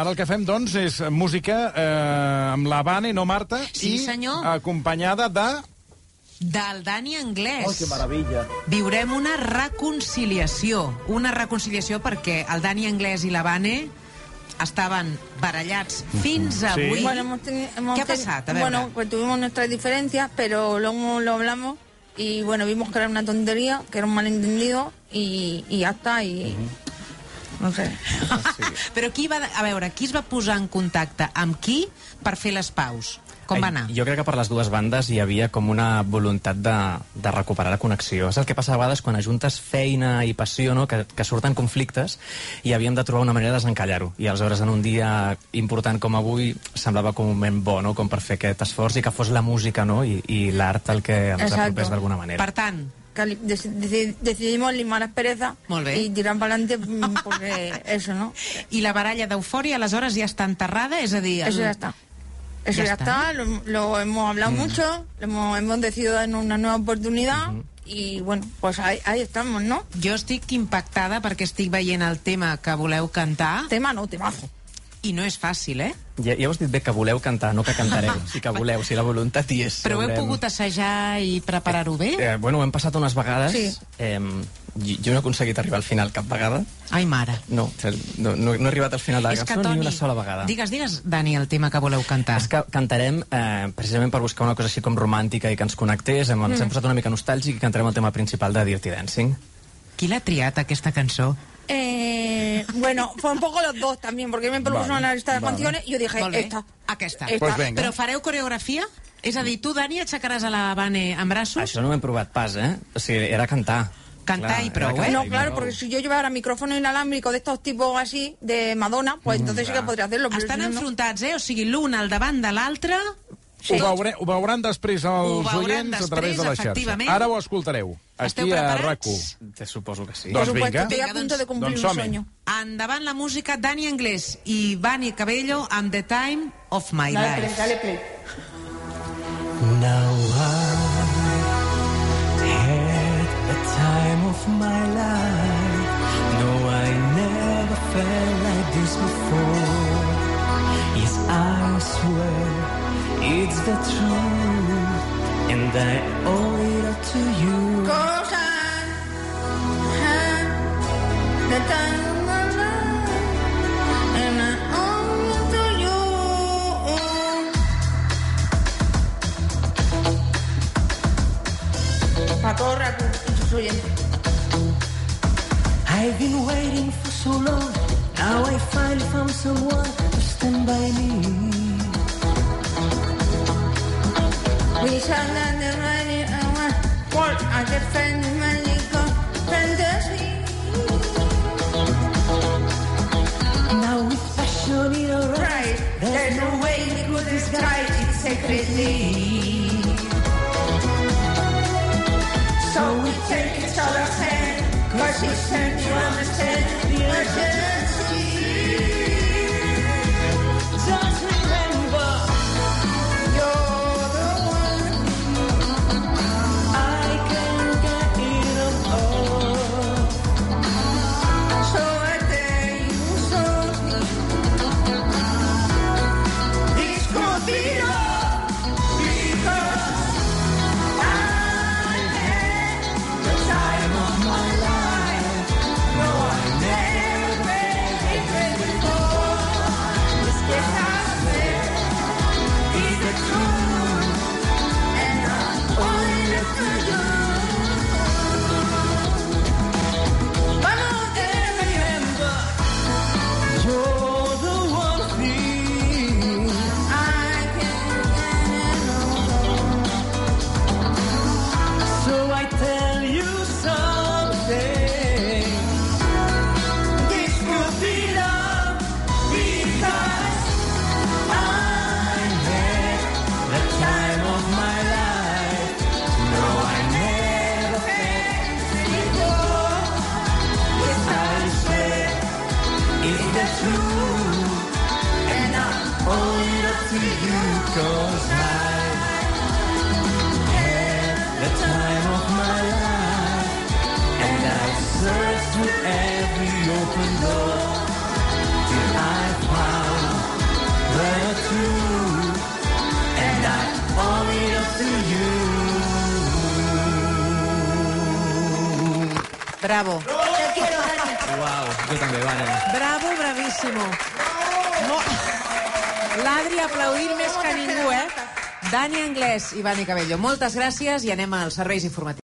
ara el que fem, doncs, és música eh, amb la Vane, no Marta, Sí, i senyor. acompanyada de... Del Dani Anglès. Oh, que maravilla. Viurem una reconciliació. Una reconciliació perquè el Dani Anglès i la Vane estaven barallats fins avui. Bueno, hemos teni- hemos ¿Qué ha pasado? A ver, Bueno, pues tuvimos nuestras diferencias, pero luego lo hablamos y bueno, vimos que era una tontería, que era un malentendido y, y ya está. Y no sé. Però qui va... A veure, qui es va posar en contacte amb qui per fer les paus? Com va anar? Jo crec que per les dues bandes hi havia com una voluntat de, de recuperar la connexió. És el que passa a vegades quan ajuntes feina i passió, no? que, que surten conflictes, i havíem de trobar una manera de desencallar-ho. I aleshores, en un dia important com avui, semblava com un moment bo, no? com per fer aquest esforç i que fos la música no? I, i l'art el que ens Exacto. apropés d'alguna manera. Per tant, Que li- deci- deci- decidimos limar perezas Molt bé. y tirar para adelante mm, porque eso, ¿no? i la baralla d'eufòria aleshores ja està enterrada? És a dir... Eso ya está. Eso Ya ya, está. está, lo, lo hemos hablado mucho, lo hemos, hemos decidido darnos una nueva oportunidad y bueno, pues ahí, ahí estamos, ¿no? Jo estic impactada perquè estic veient el tema que voleu cantar Tema no, temazo. I no és fàcil, eh? Ja, ja heu dit bé que voleu cantar, no que cantareu. Sí que voleu, si la voluntat hi és. Però heu Haurem- pogut assajar i preparar-ho bé? Eh, bueno, ho hem passat unes vegades. Sí. Eh, jo no he aconseguit arribar al final cap vegada. Ai, mare. No, no, no, no he arribat al final de la És cançó Toni, ni una sola vegada. Digues, digues, Dani, el tema que voleu cantar. És que cantarem, eh, precisament per buscar una cosa així com romàntica i que ens connectés, hem, ens hem posat una mica nostàlgic i cantarem el tema principal de Dirty Dancing. Qui l'ha triat, aquesta cançó? Eh, bueno, fue un poco los dos también, porque me propuso Vale, una lista de vale. canciones y yo dije, bé. esta. Aquesta. Esta. Pues venga. Però fareu coreografia? És a dir, tu, Dani, aixecaràs a la Vane en braços? Això no ho hem provat pas, eh? O sigui, era cantar. Cantar i prou, eh? No, claro, porque si yo llevara micrófono inalámbrico de estos tipos así, de Madonna, pues entonces sí que podría hacerlo. Estan no. enfrontats, eh? O sigui, l'un al davant de l'altre... Ho, veure, ho veuran després els veuran oients a través de la després, xarxa. Ara ho escoltareu. Esteu Aquí a preparats? RAC1. Te suposo que sí. Doncs vinga. estoy a Vinga, punto de doncs- cumplir doncs un som-hi. sueño. Endavant la música, Dani Anglès i Vani Cabello amb The Time of My Dale Life. play, dale play. Now I had the time of my life. No, I never felt like this before. Yes, I swear it's the truth, and I owe it all to you. Cause I had the time of my life, and I owe it to you. Para todo Raku y sus oyentes. I've been waiting for so long. Now I finally found someone to stand by me. So we take each other's hand, cause it's time to understand the urgency. Bravo. Te quiero, Dani. Uau, jo també, vale. Bravo, bravíssimo. No. L'Adri aplaudir més que ningú, eh? Dani Anglès i Vani Cabello. Moltes gràcies i anem als serveis informatius.